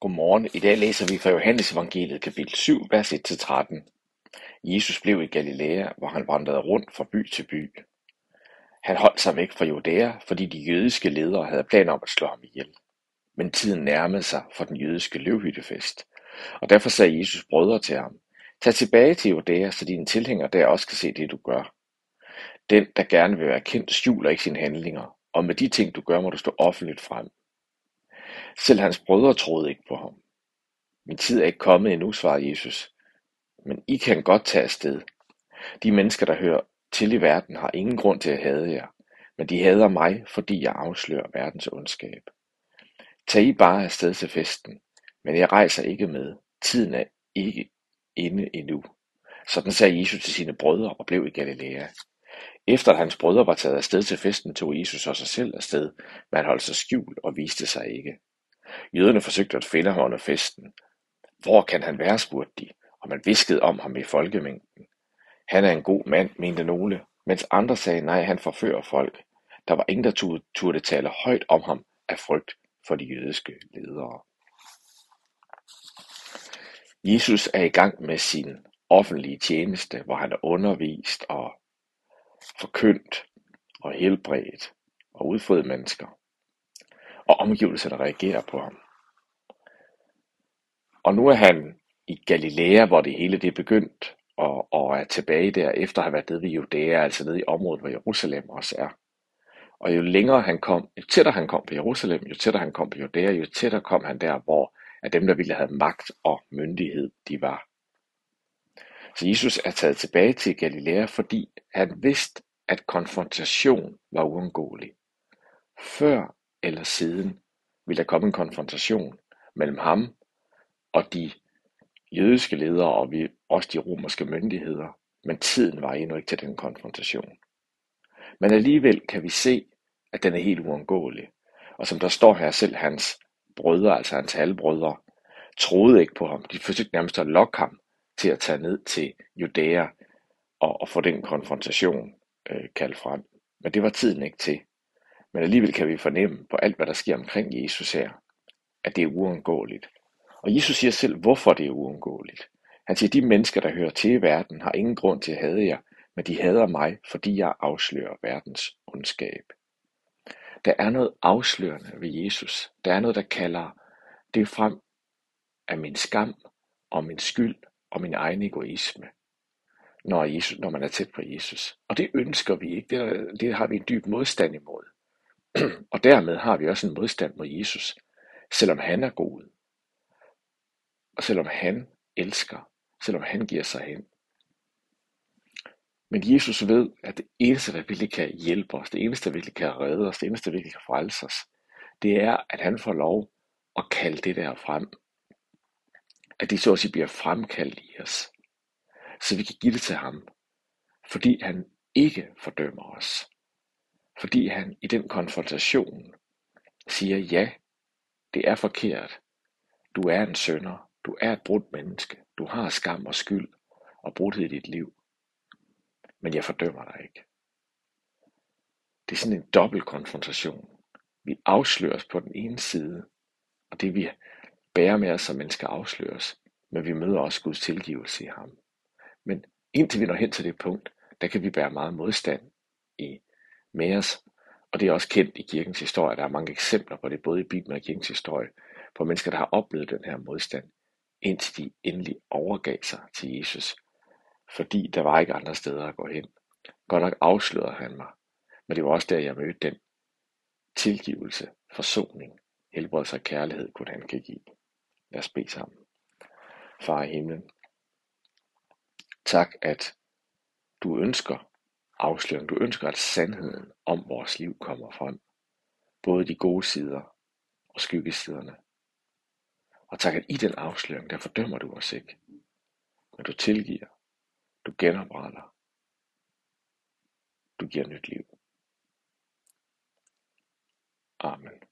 Godmorgen. I dag læser vi fra Johannes evangeliet kapitel 7, vers 1-13. Jesus blev i Galilea, hvor han vandrede rundt fra by til by. Han holdt sig væk fra Judæa, fordi de jødiske ledere havde planer om at slå ham ihjel. Men tiden nærmede sig for den jødiske løvhyttefest, og derfor sagde Jesus brødre til ham, Tag tilbage til Judæa, så dine tilhængere der også kan se det, du gør. Den, der gerne vil være kendt, skjuler ikke sine handlinger, og med de ting, du gør, må du stå offentligt frem. Selv hans brødre troede ikke på ham. Min tid er ikke kommet endnu, svarede Jesus. Men I kan godt tage afsted. De mennesker, der hører til i verden, har ingen grund til at hade jer, men de hader mig, fordi jeg afslører verdens ondskab. Tag I bare afsted til festen, men jeg rejser ikke med. Tiden er ikke inde endnu. Sådan sagde Jesus til sine brødre og blev i Galilea. Efter at hans brødre var taget afsted til festen, tog Jesus og sig selv afsted, men han holdt sig skjult og viste sig ikke. Jøderne forsøgte at finde ham under festen. Hvor kan han være, spurgte de, og man viskede om ham i folkemængden. Han er en god mand, mente nogle, mens andre sagde, nej, han forfører folk. Der var ingen, der turde, turde tale højt om ham af frygt for de jødiske ledere. Jesus er i gang med sin offentlige tjeneste, hvor han er undervist og forkyndt og helbredt og udfriet mennesker og omgivelserne reagerer på ham. Og nu er han i Galilea, hvor det hele det er begyndt, og, og er tilbage der, efter at have været nede ved Judæa, altså nede i området, hvor Jerusalem også er. Og jo længere han kom, jo tættere han kom på Jerusalem, jo tættere han kom på Judæa, jo tættere kom han der, hvor at dem, der ville have magt og myndighed, de var. Så Jesus er taget tilbage til Galilea, fordi han vidste, at konfrontation var uundgåelig. Før eller siden vil der komme en konfrontation mellem ham og de jødiske ledere og vi, også de romerske myndigheder, men tiden var endnu ikke til den konfrontation. Men alligevel kan vi se, at den er helt uundgåelig. Og som der står her, selv hans brødre, altså hans halvbrødre, troede ikke på ham. De forsøgte nærmest at lokke ham til at tage ned til Judæa og, og få den konfrontation øh, kaldt frem. Men det var tiden ikke til. Men alligevel kan vi fornemme på alt, hvad der sker omkring Jesus her, at det er uundgåeligt. Og Jesus siger selv, hvorfor det er uundgåeligt. Han siger, de mennesker, der hører til i verden, har ingen grund til at hade jer, men de hader mig, fordi jeg afslører verdens ondskab. Der er noget afslørende ved Jesus. Der er noget, der kalder det frem af min skam og min skyld og min egen egoisme, når, Jesus, når man er tæt på Jesus. Og det ønsker vi ikke. Det, det har vi en dyb modstand imod. Og dermed har vi også en modstand mod Jesus, selvom han er god. Og selvom han elsker, selvom han giver sig hen. Men Jesus ved, at det eneste, der virkelig kan hjælpe os, det eneste, der virkelig kan redde os, det eneste, der virkelig kan frelse os, det er, at han får lov at kalde det der frem. At det så at sige bliver fremkaldt i os. Så vi kan give det til ham. Fordi han ikke fordømmer os fordi han i den konfrontation siger, ja, det er forkert. Du er en sønder. Du er et brudt menneske. Du har skam og skyld og brudhed i dit liv. Men jeg fordømmer dig ikke. Det er sådan en dobbelt konfrontation. Vi afsløres på den ene side, og det vi bærer med os som mennesker afsløres, men vi møder også Guds tilgivelse i ham. Men indtil vi når hen til det punkt, der kan vi bære meget modstand i med os. Og det er også kendt i kirkens historie. Der er mange eksempler på det, både i Bibelen og i kirkens historie, på mennesker, der har oplevet den her modstand, indtil de endelig overgav sig til Jesus. Fordi der var ikke andre steder at gå hen. Godt nok afslørede han mig, men det var også der, jeg mødte den tilgivelse, forsoning, helbredelse og kærlighed, kun han kan give. Lad os bede sammen. Far i himlen, tak at du ønsker afsløring. Du ønsker, at sandheden om vores liv kommer frem. Både de gode sider og skyggesiderne. Og tak, at i den afsløring, der fordømmer du os ikke. Men du tilgiver. Du genopretter. Du giver nyt liv. Amen.